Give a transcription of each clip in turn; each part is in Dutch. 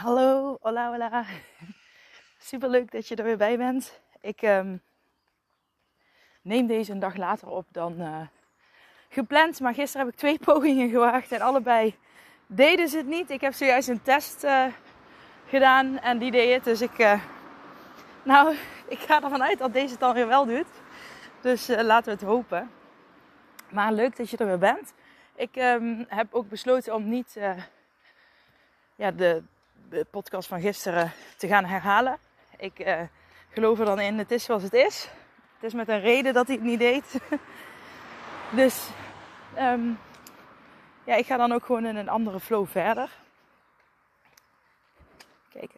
Hallo, hola, hola. Super leuk dat je er weer bij bent. Ik um, neem deze een dag later op dan uh, gepland. Maar gisteren heb ik twee pogingen gewaagd en allebei deden ze het niet. Ik heb zojuist een test uh, gedaan en die deed het. Dus ik, uh, nou, ik ga ervan uit dat deze het dan weer wel doet. Dus laten we het hopen. Maar leuk dat je er weer bent. Ik um, heb ook besloten om niet ja, de, de podcast van gisteren te gaan herhalen. Ik uh, geloof er dan in, het is zoals het is. Het is met een reden dat hij het niet deed. dus um, ja, ik ga dan ook gewoon in een andere flow verder. Kijk.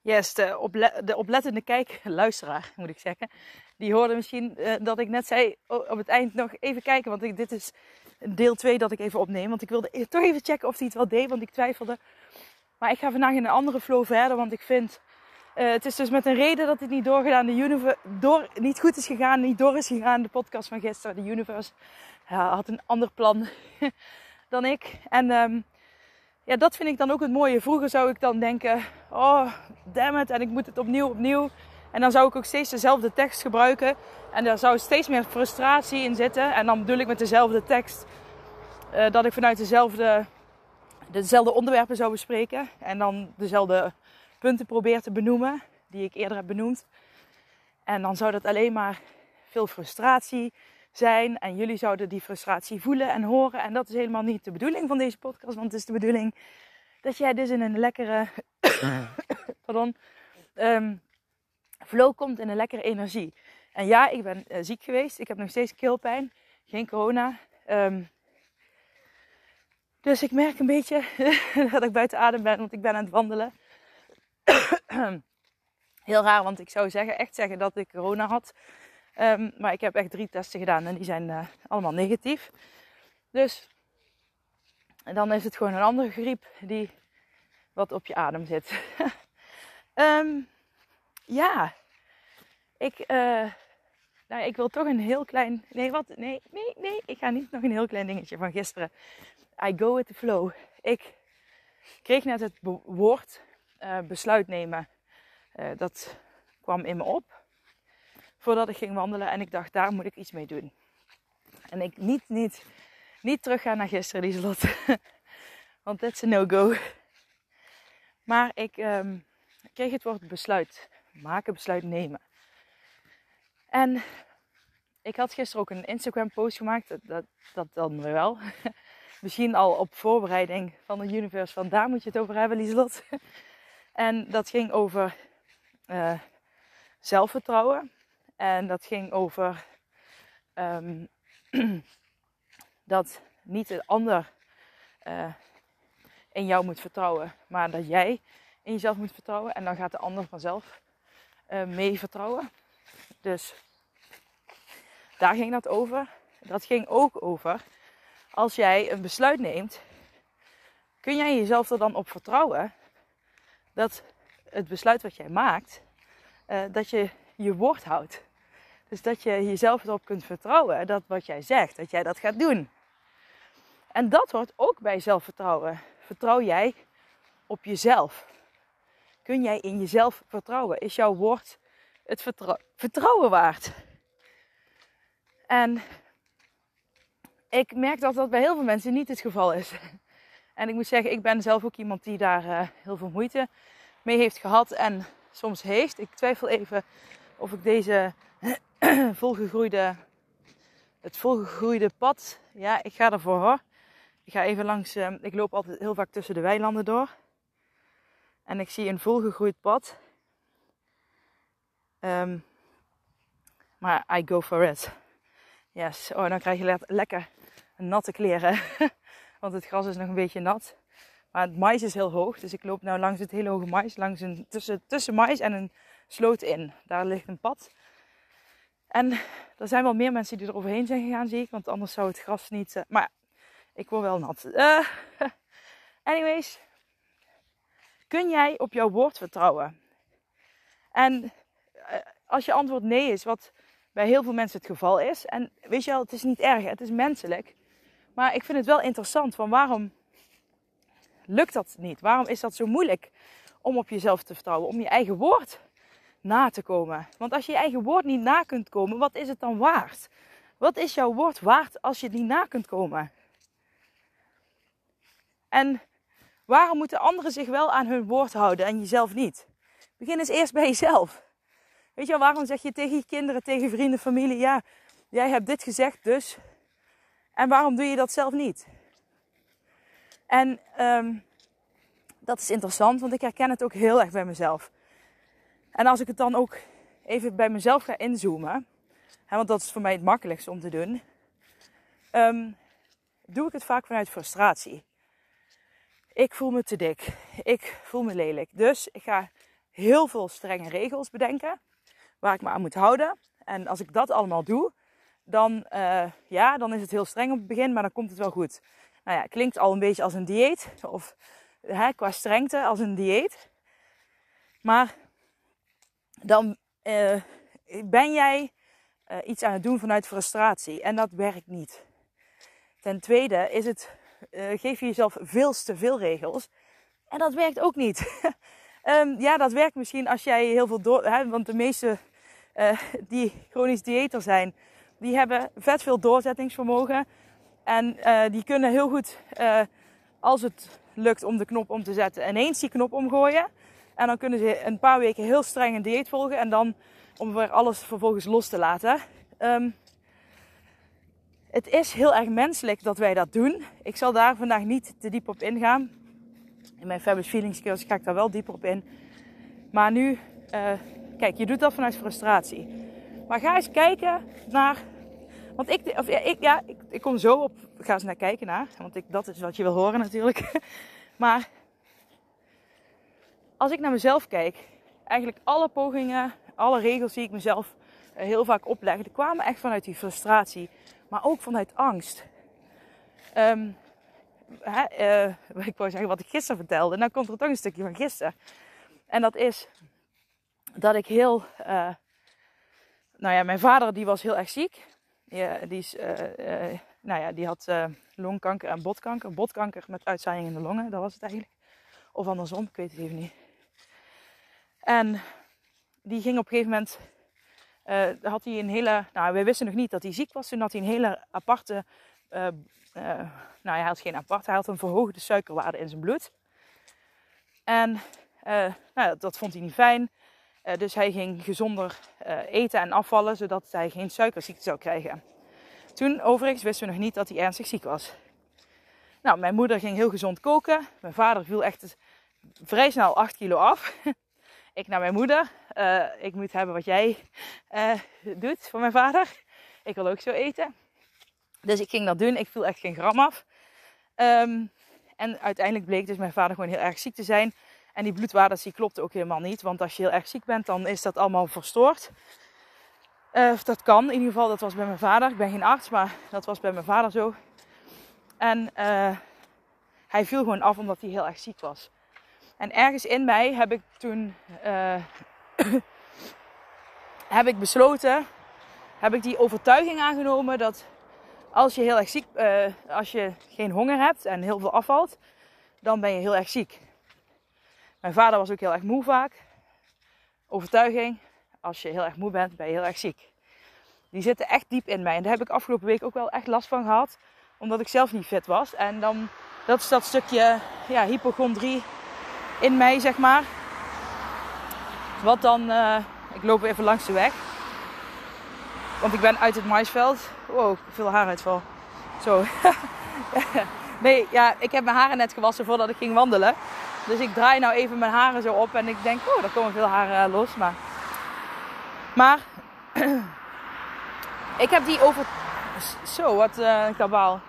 Yes, de, ople de oplettende kijk, luisteraar moet ik zeggen. Die hoorde misschien uh, dat ik net zei op het eind nog even kijken. Want dit is deel 2 dat ik even opneem. Want ik wilde e-, toch even checken of hij het wel deed. Want ik twijfelde maar ik ga vandaag in een andere flow verder, want ik vind... Uh, het is dus met een reden dat dit niet doorgedaan, de universe, door, niet goed is gegaan, niet door is gegaan. De podcast van gisteren, de universe, ja, had een ander plan dan ik. En um, ja, dat vind ik dan ook het mooie. Vroeger zou ik dan denken, oh, damn it, en ik moet het opnieuw, opnieuw. En dan zou ik ook steeds dezelfde tekst gebruiken. En daar zou steeds meer frustratie in zitten. En dan bedoel ik met dezelfde tekst, uh, dat ik vanuit dezelfde dezelfde onderwerpen zou bespreken. En dan dezelfde punten probeer te benoemen die ik eerder heb benoemd. En dan zou dat alleen maar veel frustratie zijn. En jullie zouden die frustratie voelen en horen. En dat is helemaal niet de bedoeling van deze podcast. Want het is de bedoeling dat jij dus in een lekkere pardon, um, flow komt, in een lekkere energie. En ja, ik ben uh, ziek geweest. Ik heb nog steeds keelpijn. Geen corona. Um, dus ik merk een beetje dat ik buiten adem ben, want ik ben aan het wandelen. Heel raar, want ik zou zeggen, echt zeggen dat ik corona had. Um, maar ik heb echt drie testen gedaan en die zijn uh, allemaal negatief. Dus dan is het gewoon een andere griep die wat op je adem zit. um, ja, ik, uh, nou, ik wil toch een heel klein. Nee, wat? Nee, nee, nee. Ik ga niet nog een heel klein dingetje van gisteren I go with the flow. Ik kreeg net het woord uh, besluit nemen. Uh, dat kwam in me op. Voordat ik ging wandelen. En ik dacht, daar moet ik iets mee doen. En ik niet, niet, niet teruggaan naar gisteren, Lieselot. Want dat is een no-go. Maar ik um, kreeg het woord besluit maken, besluit nemen. En ik had gisteren ook een Instagram post gemaakt. Dat, dat, dat dan wel misschien al op voorbereiding van de universe. Van daar moet je het over hebben, Lieslot. en dat ging over uh, zelfvertrouwen. En dat ging over um, dat niet een ander uh, in jou moet vertrouwen, maar dat jij in jezelf moet vertrouwen. En dan gaat de ander vanzelf uh, mee vertrouwen. Dus daar ging dat over. Dat ging ook over als jij een besluit neemt, kun jij jezelf er dan op vertrouwen dat het besluit wat jij maakt, uh, dat je je woord houdt. Dus dat je jezelf erop kunt vertrouwen dat wat jij zegt, dat jij dat gaat doen. En dat hoort ook bij zelfvertrouwen. Vertrouw jij op jezelf? Kun jij in jezelf vertrouwen? Is jouw woord het vertrouwen waard? En ik merk dat dat bij heel veel mensen niet het geval is. En ik moet zeggen, ik ben zelf ook iemand die daar uh, heel veel moeite mee heeft gehad en soms heeft. Ik twijfel even of ik deze volgegroeide, het volgegroeide pad, ja, ik ga ervoor hoor. Ik ga even langs, uh, ik loop altijd heel vaak tussen de weilanden door. En ik zie een volgegroeid pad. Um, maar I go for it. Yes. Oh, dan krijg je le lekker natte kleren. Want het gras is nog een beetje nat. Maar het mais is heel hoog. Dus ik loop nou langs het hele hoge mais. Langs een, tussen, tussen mais en een sloot in. Daar ligt een pad. En er zijn wel meer mensen die er overheen zijn gegaan, zie ik. Want anders zou het gras niet... Uh, maar ik word wel nat. Uh, anyways. Kun jij op jouw woord vertrouwen? En uh, als je antwoord nee is, wat bij heel veel mensen het geval is. En weet je wel, het is niet erg, het is menselijk. Maar ik vind het wel interessant van waarom lukt dat niet? Waarom is dat zo moeilijk om op jezelf te vertrouwen? Om je eigen woord na te komen. Want als je je eigen woord niet na kunt komen, wat is het dan waard? Wat is jouw woord waard als je het niet na kunt komen? En waarom moeten anderen zich wel aan hun woord houden en jezelf niet? Begin eens eerst bij jezelf. Weet je waarom zeg je tegen je kinderen, tegen vrienden, familie, ja, jij hebt dit gezegd dus. En waarom doe je dat zelf niet? En um, dat is interessant, want ik herken het ook heel erg bij mezelf. En als ik het dan ook even bij mezelf ga inzoomen, hè, want dat is voor mij het makkelijkste om te doen, um, doe ik het vaak vanuit frustratie. Ik voel me te dik. Ik voel me lelijk. Dus ik ga heel veel strenge regels bedenken waar ik me aan moet houden. En als ik dat allemaal doe, dan, uh, ja, dan is het heel streng op het begin, maar dan komt het wel goed. Nou ja, klinkt al een beetje als een dieet, of hè, qua strengte als een dieet. Maar dan uh, ben jij uh, iets aan het doen vanuit frustratie en dat werkt niet. Ten tweede is het, geef je jezelf veel te veel regels en dat werkt ook niet. um, ja, dat werkt misschien als jij heel veel door, hè, want de meeste die chronisch dieeter zijn, die hebben vet veel doorzettingsvermogen. En uh, die kunnen heel goed, uh, als het lukt om de knop om te zetten, ineens die knop omgooien. En dan kunnen ze een paar weken heel streng een dieet volgen. En dan om weer alles vervolgens los te laten. Um, het is heel erg menselijk dat wij dat doen. Ik zal daar vandaag niet te diep op ingaan. In mijn Fabulous Feelings cursus ga ik daar wel dieper op in. Maar nu uh, Kijk, je doet dat vanuit frustratie. Maar ga eens kijken naar. Want ik, of, ja, ik, ja, ik, ik, kom zo op. Ga eens naar kijken naar. Want ik, dat is wat je wil horen natuurlijk. Maar als ik naar mezelf kijk. Eigenlijk alle pogingen, alle regels die ik mezelf eh, heel vaak oplegde. kwamen echt vanuit die frustratie. Maar ook vanuit angst. Um, ik wou zeggen wat ik gisteren vertelde. Dan komt er toch een stukje van gisteren. En dat is dat ik heel. Uh, nou ja, mijn vader die was heel erg ziek. Ja, die, is, uh, uh, nou ja, die had longkanker en botkanker. Botkanker met uitzaaiing in de longen, dat was het eigenlijk. Of andersom, ik weet het even niet. En die ging op een gegeven moment. had hij een hele. Nou, wij wisten nog niet dat hij ziek was. Toen had hij een hele aparte. nou, hij had geen apart, hij had een verhoogde suikerwaarde in zijn bloed. En nou, dat vond hij niet fijn. Uh, dus hij ging gezonder uh, eten en afvallen, zodat hij geen suikerziekte zou krijgen. Toen overigens wisten we nog niet dat hij ernstig ziek was. Nou, mijn moeder ging heel gezond koken. Mijn vader viel echt vrij snel 8 kilo af. ik naar mijn moeder. Uh, ik moet hebben wat jij doet voor mijn vader. Ik wil ook zo eten. Dus ik ging dat doen. Ik viel echt geen gram af. Um, en uiteindelijk bleek dus mijn vader gewoon heel erg ziek te zijn. En die bloedwaardes die klopten ook helemaal niet. Want als je heel erg ziek bent, dan is dat allemaal verstoord. Uh, dat kan. In ieder geval, dat was bij mijn vader. Ik ben geen arts, maar dat was bij mijn vader zo. En uh, hij viel gewoon af omdat hij heel erg ziek was. En ergens in mij heb ik toen uh, heb ik besloten, heb ik die overtuiging aangenomen dat als je heel erg ziek, als je geen honger hebt en heel veel afvalt, dan ben je heel erg ziek. Mijn vader was ook heel erg moe vaak. Overtuiging, als je heel erg moe bent, ben je heel erg ziek. Die zitten echt diep in mij. En daar heb ik afgelopen week ook wel echt last van gehad. Omdat ik zelf niet fit was. En dan, dat is dat stukje ja, hypochondrie in mij, zeg maar. Wat dan, uh, ik loop even langs de weg. Want ik ben uit het maisveld. Wow, veel haaruitval. Zo. nee, ja, ik heb mijn haren net gewassen voordat ik ging wandelen. Dus ik draai nou even mijn haren zo op en ik denk, oh, er komen veel haren eh, los. Maar, maar ik heb die over, Zo, wat uh, kabaal.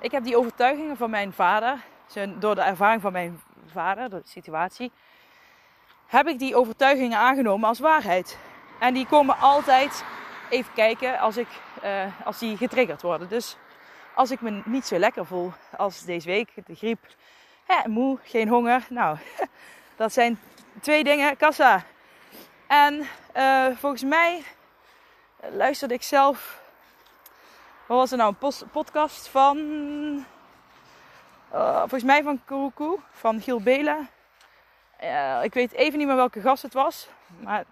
Ik heb die overtuigingen van mijn vader, door de ervaring van mijn vader, de situatie, heb ik die overtuigingen aangenomen als waarheid. En die komen altijd even kijken als, ik, uh, als die getriggerd worden. Dus als ik me niet zo lekker voel als deze week, de griep, hè, moe, geen honger. Nou, dat zijn twee dingen, kassa. En uh, volgens mij luisterde ik zelf wat was er nou? Een podcast van. Uh, volgens mij van Kuruku, van Giel. Uh, ik weet even niet meer welke gast het was, maar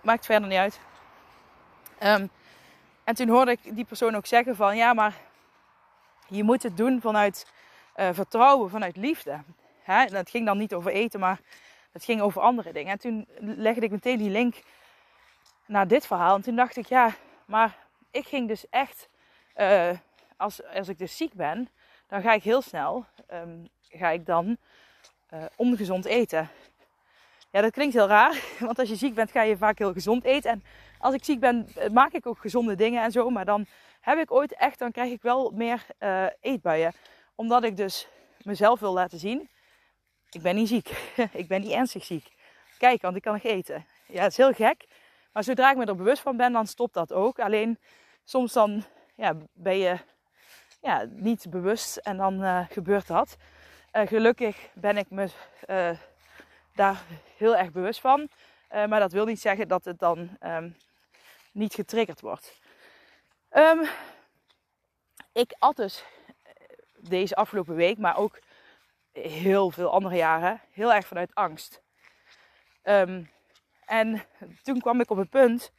maakt verder niet uit. Um, en toen hoorde ik die persoon ook zeggen van ja, maar je moet het doen vanuit uh, vertrouwen, vanuit liefde. Hè? Dat ging dan niet over eten, maar het ging over andere dingen. En toen legde ik meteen die link naar dit verhaal. En toen dacht ik ja, maar ik ging dus echt uh, als, als ik dus ziek ben, dan ga ik heel snel, um, ga ik dan uh, ongezond eten. Ja, dat klinkt heel raar, want als je ziek bent ga je vaak heel gezond eten. En als ik ziek ben, eh, maak ik ook gezonde dingen en zo. Maar dan heb ik ooit echt, dan krijg ik wel meer uh, eetbuien. Omdat ik dus mezelf wil laten zien, ik ben niet ziek. ik ben niet ernstig ziek. Kijk, want ik kan nog eten. Ja, het is heel gek. Maar zodra ik me er bewust van ben, dan stopt dat ook. Alleen soms dan ja, ben je ja, niet bewust en dan uh, gebeurt dat. Uh, gelukkig ben ik me uh, daar heel erg bewust van. maar dat wil niet zeggen dat het dan um, niet getriggerd wordt. Um, ik at dus deze afgelopen week, maar ook heel veel andere jaren, heel erg vanuit angst. Um, en toen kwam ik op het punt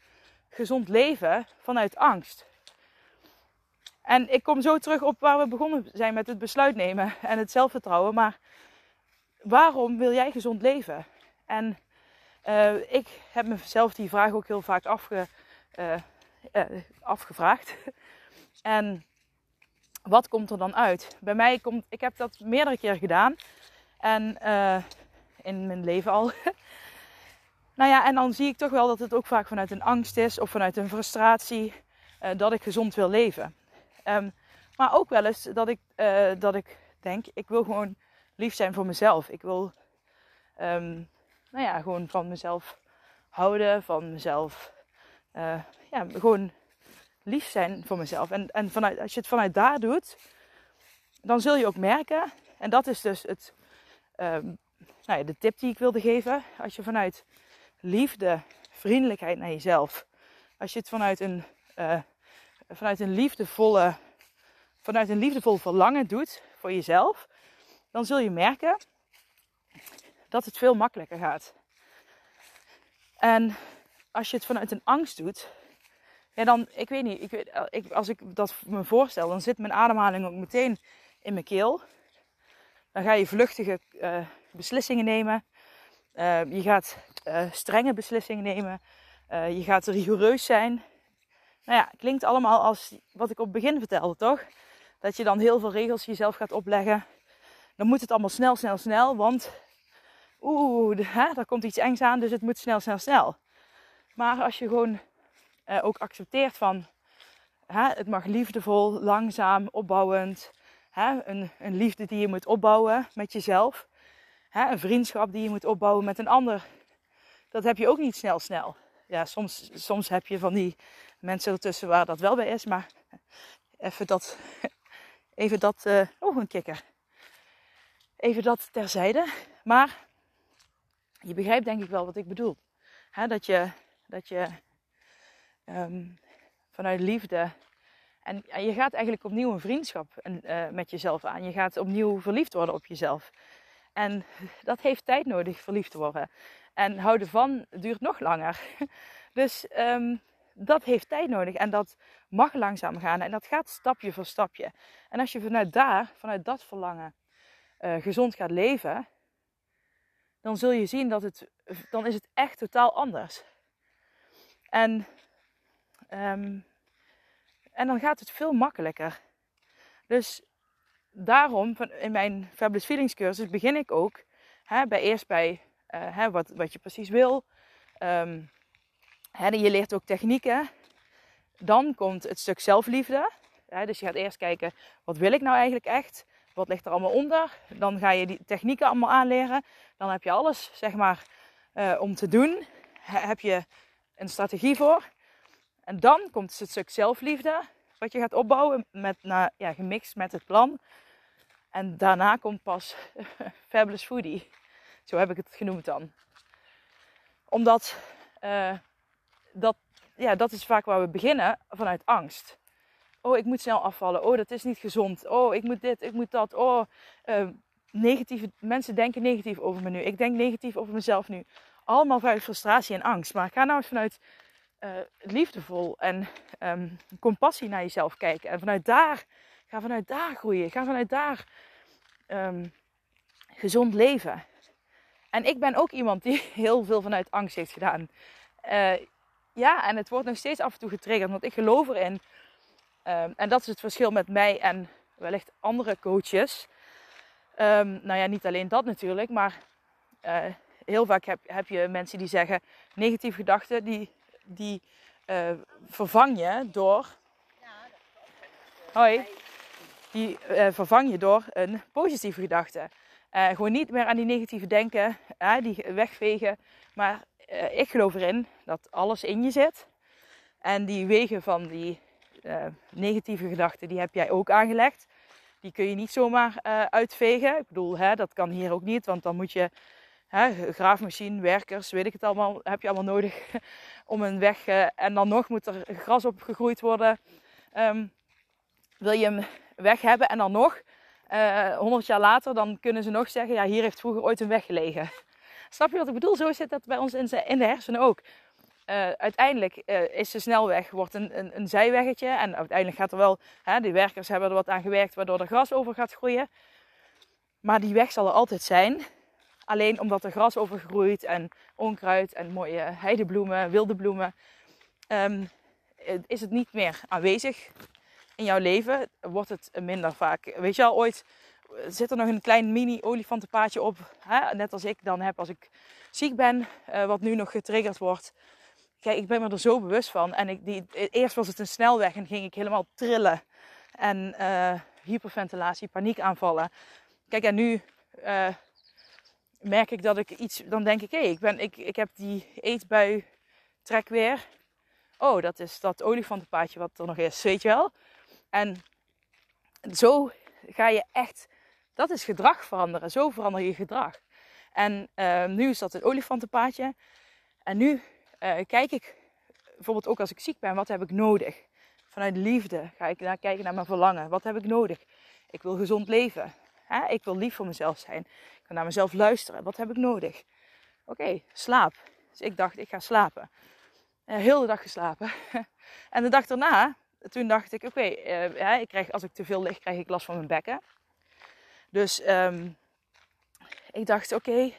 gezond leven vanuit angst. En ik kom zo terug op waar we begonnen zijn met het besluit nemen en het zelfvertrouwen. Maar waarom wil jij gezond leven? En uh, ik heb mezelf die vraag ook heel vaak uh, uh, afgevraagd. en wat komt er dan uit? Bij mij komt, ik heb dat meerdere keer gedaan. En in mijn leven al. nou ja, en dan zie ik toch wel dat het ook vaak vanuit een angst is of vanuit een frustratie dat ik gezond wil leven. Um, maar ook wel eens dat ik, uh, dat ik denk, ik wil gewoon lief zijn voor mezelf. Ik wil, um, nou ja, gewoon van mezelf houden, van mezelf, ja, gewoon lief zijn voor mezelf. En, en vanuit, als je het vanuit daar doet, dan zul je ook merken, en dat is dus het, um, nou ja, de tip die ik wilde geven. Als je vanuit liefde, vriendelijkheid naar jezelf, als je het vanuit een uh, vanuit een liefdevolle, vanuit een liefdevol verlangen doet voor jezelf, dan zul je merken dat het veel makkelijker gaat. En als je het vanuit een angst doet, ja dan, ik weet niet, ik weet, ik, als ik dat me voorstel, dan zit mijn ademhaling ook meteen in mijn keel. Dan ga je vluchtige uh, beslissingen nemen. Uh, je gaat strenge beslissingen nemen. je gaat rigoureus zijn. Nou ja, klinkt allemaal als wat ik op het begin vertelde, toch? Dat je dan heel veel regels jezelf gaat opleggen. Dan moet het allemaal snel, snel, snel. Want oeh, daar komt iets engs aan, dus het moet snel, snel, snel. Maar als je gewoon eh, ook accepteert van hè, het mag liefdevol, langzaam, opbouwend. Hè, een, een liefde die je moet opbouwen met jezelf. Hè, een vriendschap die je moet opbouwen met een ander. Dat heb je ook niet snel, snel. Ja, soms, soms heb je van die mensen ertussen waar dat wel bij is. Maar even dat, even dat, uh, oh een kikker. Even dat terzijde. Maar je begrijpt denk ik wel wat ik bedoel. dat je, dat je um, vanuit liefde en, je gaat eigenlijk opnieuw een vriendschap uh, met jezelf aan. Je gaat opnieuw verliefd worden op jezelf. En dat heeft tijd nodig, verliefd worden. En houden van duurt nog langer. Dus um, dat heeft tijd nodig en dat mag langzaam gaan en dat gaat stapje voor stapje. En als je vanuit daar, vanuit dat verlangen, uh, gezond gaat leven, dan zul je zien dat het, dan is het echt totaal anders. En, um, en dan gaat het veel makkelijker. Dus daarom, in mijn Fabulous Feelings cursus, begin ik ook hè, bij, eerst bij uh, hè, wat, wat je precies wil. Um, He, je leert ook technieken. Dan komt het stuk zelfliefde. dus je gaat eerst kijken, wat wil ik nou eigenlijk echt? Wat ligt er allemaal onder? Dan ga je die technieken allemaal aanleren. Dan heb je alles, zeg maar, uh, om te doen. heb je een strategie voor. En dan komt het stuk zelfliefde, wat je gaat opbouwen, met, nou, ja, gemixt met het plan. En daarna komt pas Fabulous Foodie. Zo heb ik het genoemd dan. Omdat uh, dat, ja, dat is vaak waar we beginnen vanuit angst. Oh, ik moet snel afvallen. Oh, dat is niet gezond. Oh, ik moet dit, ik moet dat. Oh, uh, negatieve, mensen denken negatief over me nu. Ik denk negatief over mezelf nu. Allemaal vanuit frustratie en angst. Maar ga nou eens vanuit uh, liefdevol en um, compassie naar jezelf kijken. En vanuit daar, ga vanuit daar groeien. Ga vanuit daar um, gezond leven. En ik ben ook iemand die heel veel vanuit angst heeft gedaan. Uh, ja, en het wordt nog steeds af en toe getriggerd, want ik geloof erin. Um, en dat is het verschil met mij en wellicht andere coaches. Nou ja, niet alleen dat natuurlijk, maar uh, heel vaak heb, heb je mensen die zeggen: negatieve gedachten, die, die uh, vervang je door. Hoi. Die uh, vervang je door een positieve gedachte. Uh, gewoon niet meer aan die negatieve denken, die wegvegen. Maar ik geloof erin dat alles in je zit. En die wegen van die negatieve gedachten, die heb jij ook aangelegd. Die kun je niet zomaar uitvegen. Ik bedoel, hè, dat kan hier ook niet, want dan moet je hè, graafmachine, werkers, weet ik het allemaal, heb je allemaal nodig om een weg. en dan nog moet er gras op gegroeid worden. Um, wil je hem weg hebben en dan nog uh, eh, 100 jaar later, dan kunnen ze nog zeggen: ja, hier heeft vroeger ooit een weg gelegen. Snap je wat ik bedoel? Zo zit dat bij ons in, in de hersenen ook. Uh, uiteindelijk uh, is de snelweg wordt een, een, een, zijweggetje. En uiteindelijk gaat er wel, hè, die werkers hebben er wat aan gewerkt waardoor er gras over gaat groeien. Maar die weg zal er altijd zijn. Alleen omdat er gras over groeit en onkruid en mooie heidebloemen, wilde bloemen, um, is het niet meer aanwezig in jouw leven wordt het minder vaak. Weet je al, ooit zit er nog een klein mini olifantenpaadje op. Hè? Net als ik dan heb als ik ziek ben, uh, wat nu nog getriggerd wordt. Kijk, ik ben me er zo bewust van. En ik, die, eerst was het een snelweg en ging ik helemaal trillen. En uh, hyperventilatie, paniekaanvallen. Kijk, en nu uh, merk ik dat ik iets... Dan denk ik, hé, hey, ik, ben, ik, ik heb die eetbui trek weer. Oh, dat is dat olifantenpaadje wat er nog is, weet je wel. En zo ga je echt, dat is gedrag veranderen. Zo verander je gedrag. En uh, nu is dat het olifantenpaadje. En nu uh, kijk ik, bijvoorbeeld ook als ik ziek ben, wat heb ik nodig? Vanuit liefde ga ik naar, kijken naar mijn verlangen. Wat heb ik nodig? Ik wil gezond leven. Hè? Ik wil lief voor mezelf zijn. Ik wil naar mezelf luisteren. Wat heb ik nodig? Oké, slaap. Dus ik dacht, ik ga slapen. Uh, heel de dag geslapen. en de dag daarna toen dacht ik, oké, okay, uh, krijg als ik te veel lig, krijg ik last van mijn bekken. Dus um, ik dacht, oké,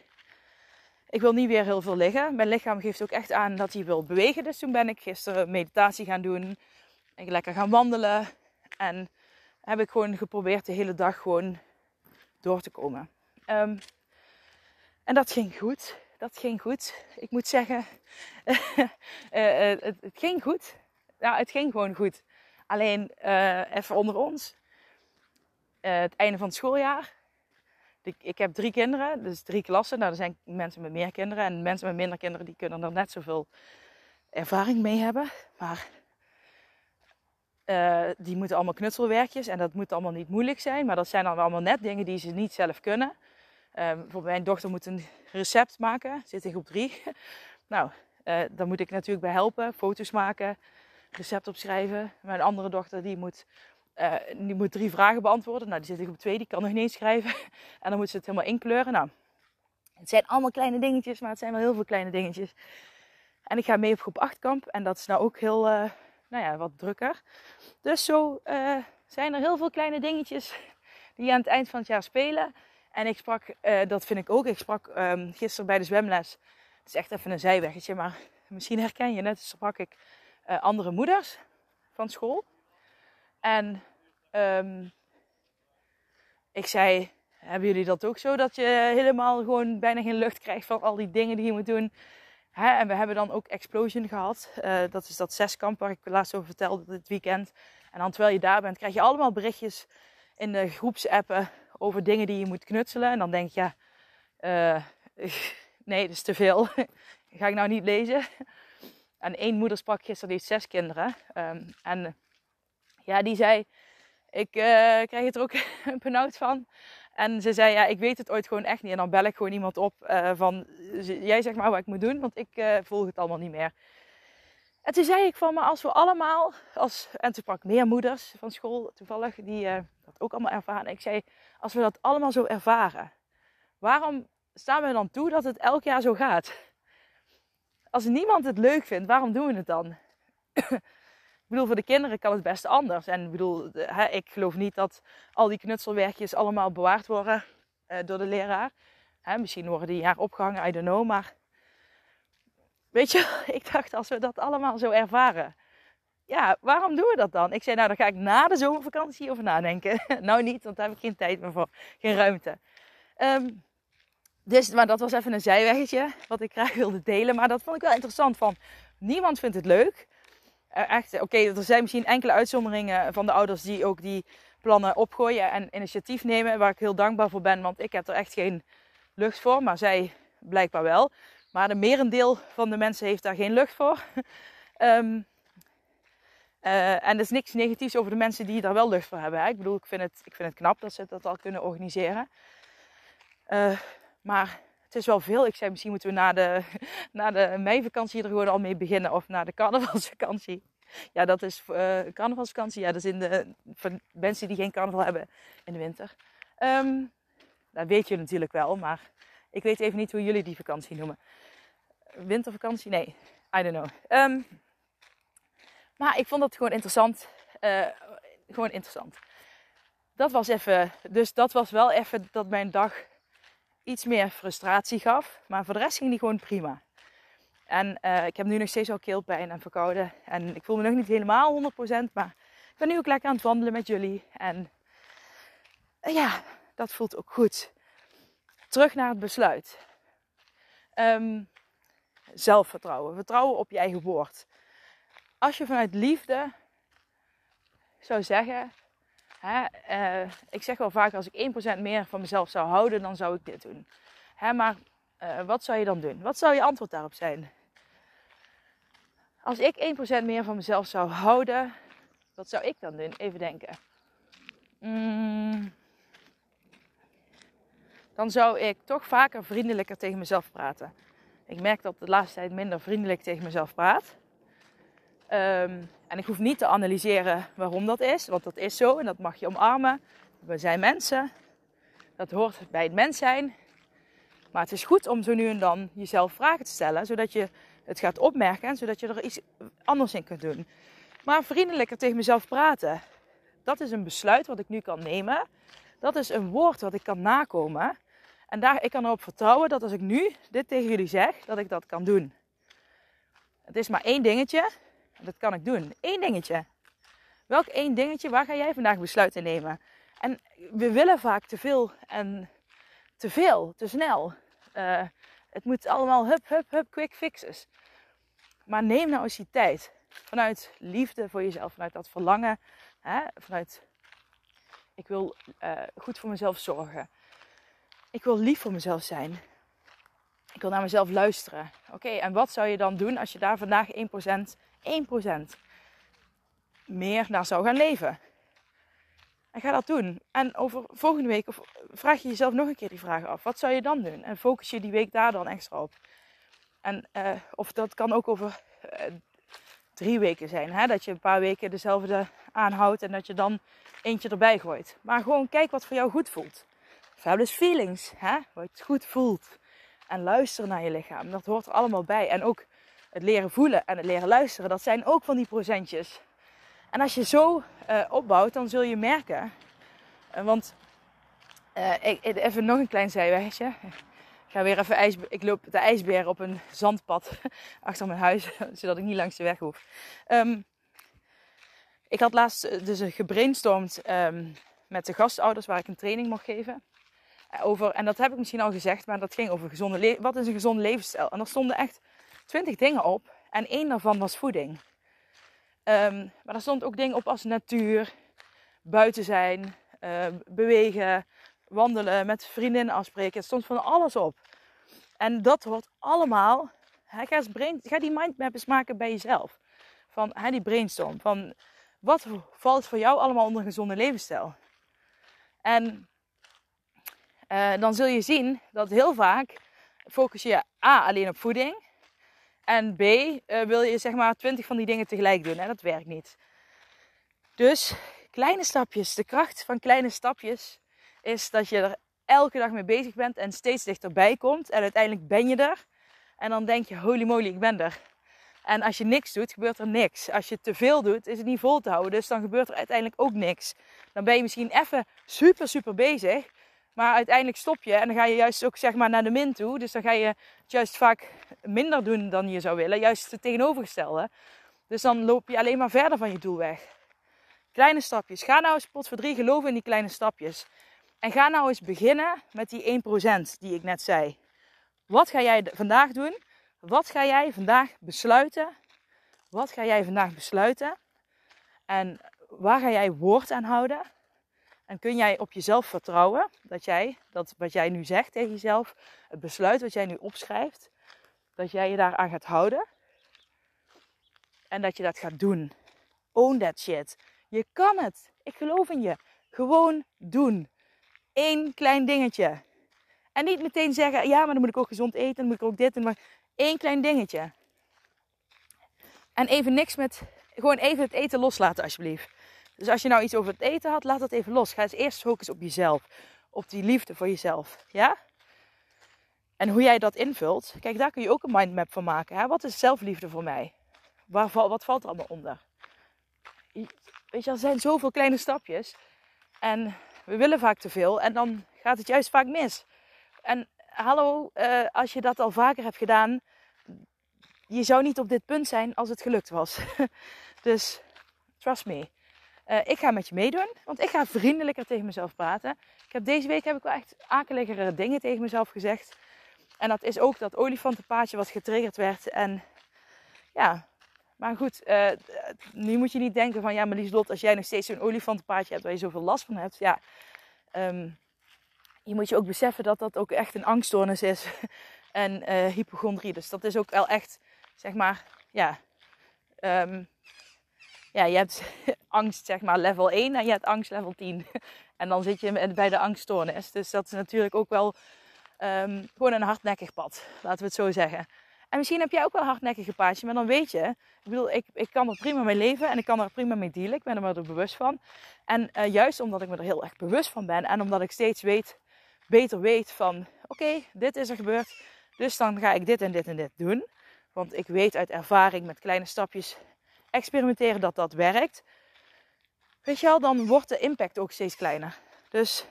ik wil niet weer heel veel liggen. Mijn lichaam geeft ook echt aan dat hij wil bewegen. Dus toen ben ik gisteren meditatie gaan doen. Ik lekker gaan wandelen. En heb ik gewoon geprobeerd de hele dag gewoon door te komen. Um, en dat ging goed. Dat ging goed. Ik moet zeggen, uh, uh, het, het, ging goed. Ja, het ging gewoon goed. Alleen uh, even onder ons. Het einde van het schooljaar. Ik, ik heb drie kinderen, dus drie klassen. Nou, er zijn mensen met meer kinderen. En mensen met minder kinderen die kunnen er net zoveel ervaring mee hebben. Maar die moeten allemaal knutselwerkjes. En dat moet allemaal niet moeilijk zijn. Maar dat zijn dan allemaal net dingen die ze niet zelf kunnen. Bijvoorbeeld mijn dochter moet een recept maken. Zit in groep drie. nou, daar moet ik natuurlijk bij helpen. Foto's maken recept opschrijven. Mijn andere dochter die moet, uh, die moet drie vragen beantwoorden. Nou, die zit ik op twee, die kan nog niet schrijven. en dan moet ze het helemaal inkleuren. Nou, het zijn allemaal kleine dingetjes, maar het zijn wel heel veel kleine dingetjes. En ik ga mee op groep 8 kamp. En dat is nou ook heel, uh, nou ja, wat drukker. Dus zo uh, zijn er heel veel kleine dingetjes die aan het eind van het jaar spelen. En ik sprak, dat vind ik ook, ik sprak um, gisteren bij de zwemles. Het is echt even een zijweggetje, maar misschien herken je net. sprak ik uh, andere moeders van school. En um, ik zei, hebben jullie dat ook zo? Dat je helemaal gewoon bijna geen lucht krijgt van al die dingen die je moet doen. Hè, en we hebben dan ook Explosion gehad. Uh, dat is dat zeskamp waar ik laatst over vertelde dit weekend. En dan terwijl je daar bent, krijg je allemaal berichtjes in de groepsappen over dingen die je moet knutselen. En dan denk je, ja, uh, nee, dat is te veel. Ga ik nou niet lezen. En één moeder sprak gisteren, die heeft zes kinderen. Um, en ja, die zei, ik uh, krijg het er ook benauwd van. En ze zei, ja, ik weet het ooit gewoon echt niet. En dan bel ik gewoon iemand op uh, van, jij zegt maar wat ik moet doen, want ik uh, volg het allemaal niet meer. En toen zei ik van, maar als we allemaal, als, en toen sprak meer moeders van school toevallig, die dat ook allemaal ervaren. Ik zei, als we dat allemaal zo ervaren, waarom staan we dan toe dat het elk jaar zo gaat? Als niemand het leuk vindt, waarom doen we het dan? Ik bedoel, voor de kinderen kan het best anders. En ik bedoel, hè, ik geloof niet dat al die knutselwerkjes allemaal bewaard worden uh, door de leraar. Hè, misschien worden die jaar opgehangen, I don't know. Maar weet je, ik dacht als we dat allemaal zo ervaren. Ja, waarom doen we dat dan? Ik zei, nou dan ga ik na de zomervakantie over nadenken. nou niet, want daar heb ik geen tijd meer voor. Geen ruimte. Um, dus, maar dat was even een zijweggetje wat ik graag wilde delen. Maar dat vond ik wel interessant van, niemand vindt het leuk. Eh, echt, oké, er zijn misschien enkele uitzonderingen van de ouders die ook die plannen opgooien en initiatief nemen. Waar ik heel dankbaar voor ben, want ik heb er echt geen lucht voor. Maar zij blijkbaar wel. Maar de merendeel van de mensen heeft daar geen lucht voor. um, uh, en er is niks negatiefs over de mensen die daar wel lucht voor hebben. Hè. Ik bedoel, ik vind, het, ik vind het knap dat ze dat al kunnen organiseren. Uh, maar het is wel veel. Ik zei, misschien moeten we na de, na de meivakantie er gewoon al mee beginnen. Of na de carnavalsvakantie. Ja, dat is uh, carnavalsvakantie. Ja, dat is in de, voor mensen die geen carnaval hebben in de winter. Um, dat weet je natuurlijk wel, maar ik weet even niet hoe jullie die vakantie noemen. Wintervakantie? Nee, I don't know. Um, maar ik vond dat gewoon interessant. Uh, gewoon interessant. Dat was even, dus dat was wel even dat mijn dag iets meer frustratie gaf. Maar voor de rest ging die gewoon prima. En uh, ik heb nu nog steeds al keelpijn en verkouden. En ik voel me nog niet helemaal 100%. Maar ik ben nu ook lekker aan het wandelen met jullie. En uh, ja, dat voelt ook goed. Terug naar het besluit. Um, zelfvertrouwen. Vertrouwen op je eigen woord. Als je vanuit liefde zou zeggen: Hè, uh, ik zeg wel vaak, als ik 1% meer van mezelf zou houden, dan zou ik dit doen. Hè, maar uh, wat zou je dan doen? Wat zou je antwoord daarop zijn? Als ik 1% meer van mezelf zou houden, wat zou ik dan doen? Even denken. Mm, dan zou ik toch vaker vriendelijker tegen mezelf praten. Ik merk dat de laatste tijd minder vriendelijk tegen mezelf praat. Um, en ik hoef niet te analyseren waarom dat is, want dat is zo en dat mag je omarmen. We zijn mensen, dat hoort bij het mens zijn. Maar het is goed om zo nu en dan jezelf vragen te stellen, zodat je het gaat opmerken en zodat je er iets anders in kunt doen. Maar vriendelijker tegen mezelf praten, dat is een besluit wat ik nu kan nemen. Dat is een woord wat ik kan nakomen. En daar, ik kan erop vertrouwen dat als ik nu dit tegen jullie zeg, dat ik dat kan doen. Het is maar één dingetje. Dat kan ik doen. Eén dingetje. Welk één dingetje? Waar ga jij vandaag besluiten nemen? En we willen vaak te veel en te veel, te snel. Uh, het moet allemaal hup, hup, hup, quick fixes. Maar neem nou eens die tijd. Vanuit liefde voor jezelf, vanuit dat verlangen. Hè? Vanuit, ik wil uh, goed voor mezelf zorgen. Ik wil lief voor mezelf zijn. Ik wil naar mezelf luisteren. Oké, en wat zou je dan doen als je daar vandaag 1% 1% meer naar zou gaan leven. En ga dat doen. En over volgende week vraag je jezelf nog een keer die vraag af. Wat zou je dan doen? En focus je die week daar dan extra op. En, uh, of dat kan ook over uh, drie weken zijn. Hè? Dat je een paar weken dezelfde aanhoudt en dat je dan eentje erbij gooit. Maar gewoon kijk wat voor jou goed voelt. Fabulous feelings. Hè? Wat je goed voelt. En luister naar je lichaam. Dat hoort er allemaal bij. En ook het leren voelen en het leren luisteren, dat zijn ook van die procentjes. En als je zo uh, opbouwt, dan zul je merken. Uh, want uh, ik, even nog een klein zijwegje. Ik ga weer even ijs, ik loop de ijsbeer op een zandpad achter mijn huis, zodat ik niet langs de weg hoef. Um, ik had laatst dus gebrainstormd um, met de gastouders waar ik een training mocht geven. Over, en dat heb ik misschien al gezegd, maar dat ging over gezonde wat is een gezonde levensstijl. En er stonden echt twintig dingen op. En één daarvan was voeding. Ehm, maar daar stond ook dingen op als natuur, buiten zijn, uh, bewegen, wandelen, met vriendinnen afspreken. Het stond van alles op. En dat wordt allemaal. Ga, brain, ga die mindmap eens maken bij jezelf. Van hè, die brainstorm. Van wat valt voor jou allemaal onder een gezonde levensstijl? En uh, dan zul je zien dat heel vaak focus je A alleen op voeding. En B uh, wil je zeg maar 20 van die dingen tegelijk doen. En dat werkt niet. Dus kleine stapjes. De kracht van kleine stapjes is dat je er elke dag mee bezig bent en steeds dichterbij komt. En uiteindelijk ben je er. En dan denk je, holy moly, ik ben er. En als je niks doet, gebeurt er niks. Als je te veel doet, is het niet vol te houden. Dus dan gebeurt er uiteindelijk ook niks. Dan ben je misschien even super, super bezig. Maar uiteindelijk stop je en dan ga je juist ook zeg maar naar de min toe. Dus dan ga je juist vaak minder doen dan je zou willen. Juist het tegenovergestelde. Dus dan loop je alleen maar verder van je doel weg. Kleine stapjes. Ga nou eens pot voor drie geloven in die kleine stapjes. En ga nou eens beginnen met die 1% die ik net zei. Wat ga jij vandaag doen? Wat ga jij vandaag besluiten? Wat ga jij vandaag besluiten? En waar ga jij woord aan houden? En kun jij op jezelf vertrouwen dat jij, dat wat jij nu zegt tegen jezelf, het besluit wat jij nu opschrijft, dat jij je daaraan gaat houden? En dat je dat gaat doen. Own that shit. Je kan het. Ik geloof in je. Gewoon doen. Eén klein dingetje. En niet meteen zeggen, ja, maar dan moet ik ook gezond eten, dan moet ik ook dit en maar één klein dingetje. En even niks met, gewoon even het eten loslaten alsjeblieft. Dus als je nou iets over het eten had, laat dat even los. Ga eens eerst focussen op jezelf. Op die liefde voor jezelf. Ja? En hoe jij dat invult, kijk, daar kun je ook een mindmap van maken. Hè? Wat is zelfliefde voor mij? Waar, wat valt er allemaal onder? Weet je, er zijn zoveel kleine stapjes. En we willen vaak te veel. En dan gaat het juist vaak mis. En hallo, uh, als je dat al vaker hebt gedaan, je zou niet op dit punt zijn als het gelukt was. dus trust me. Uh, ik ga met je meedoen, want ik ga vriendelijker tegen mezelf praten. Ik heb, deze week heb ik wel echt akeligere dingen tegen mezelf gezegd. En dat is ook dat olifantenpaadje wat getriggerd werd. En ja, maar goed, uh, nu moet je niet denken van ja, maar Lieslot, als jij nog steeds zo'n olifantenpaadje hebt waar je zoveel last van hebt. Ja, um, je moet je ook beseffen dat dat ook echt een angststoornis is. en uh, hypochondrie. Dus dat is ook wel echt, zeg maar, ja. Um, ja, je hebt angst, zeg maar, level 1 en je hebt angst level 10. en dan zit je bij de angststoornis. Dus dat is natuurlijk ook wel um, gewoon een hardnekkig pad, laten we het zo zeggen. En misschien heb jij ook wel hardnekkige paadje, maar dan weet je, ik bedoel, ik, ik kan er prima mee leven en ik kan er prima mee dealen. Ik ben er me er bewust van. En uh, juist omdat ik me er heel erg bewust van ben en omdat ik steeds weet beter weet van oké, dit is er gebeurd. Dus dan ga ik dit en dit en dit doen. Want ik weet uit ervaring met kleine stapjes experimenteren dat dat werkt. Weet je wel, dan wordt de impact ook steeds kleiner. Dus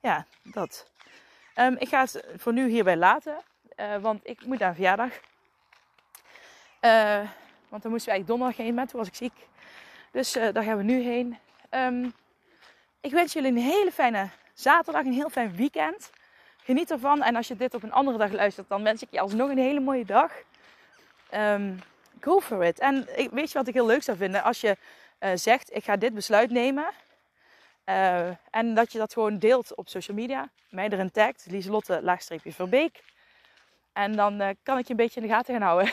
ja, dat. Um, ik ga het voor nu hierbij laten. Uh, want ik moet naar verjaardag. Uh, want dan moesten we eigenlijk donderdag heen met. Toen was ik ziek. Dus uh, daar gaan we nu heen. Um, ik wens jullie een hele fijne zaterdag een heel fijn weekend. Geniet ervan. En als je dit op een andere dag luistert, dan wens ik je alsnog een hele mooie dag. Um, go for it. En weet je wat ik heel leuk zou vinden? Als je uh, zegt, ik ga dit besluit nemen. Uh, en dat je dat gewoon deelt op social media. Mij erin tagt, Lieselotte laagstreepje Verbeek. En dan uh, kan ik je een beetje in de gaten gaan houden.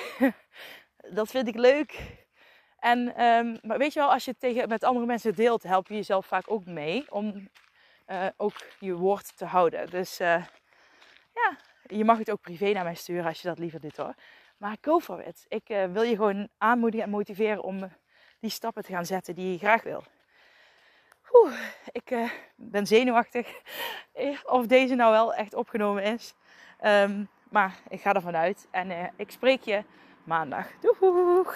dat vind ik leuk. En, um, maar weet je wel, als je het tegen, met andere mensen deelt, help je jezelf vaak ook mee om ook je woord te houden. Dus ja, je mag het ook privé naar mij sturen als je dat liever doet hoor. Maar go for it. Ik uh, wil je gewoon aanmoedigen en motiveren om die stappen te gaan zetten die je graag wil. Oeh, ik ben zenuwachtig of deze nou wel echt opgenomen is. Um, maar ik ga ervan uit en ik spreek je maandag. Doeg!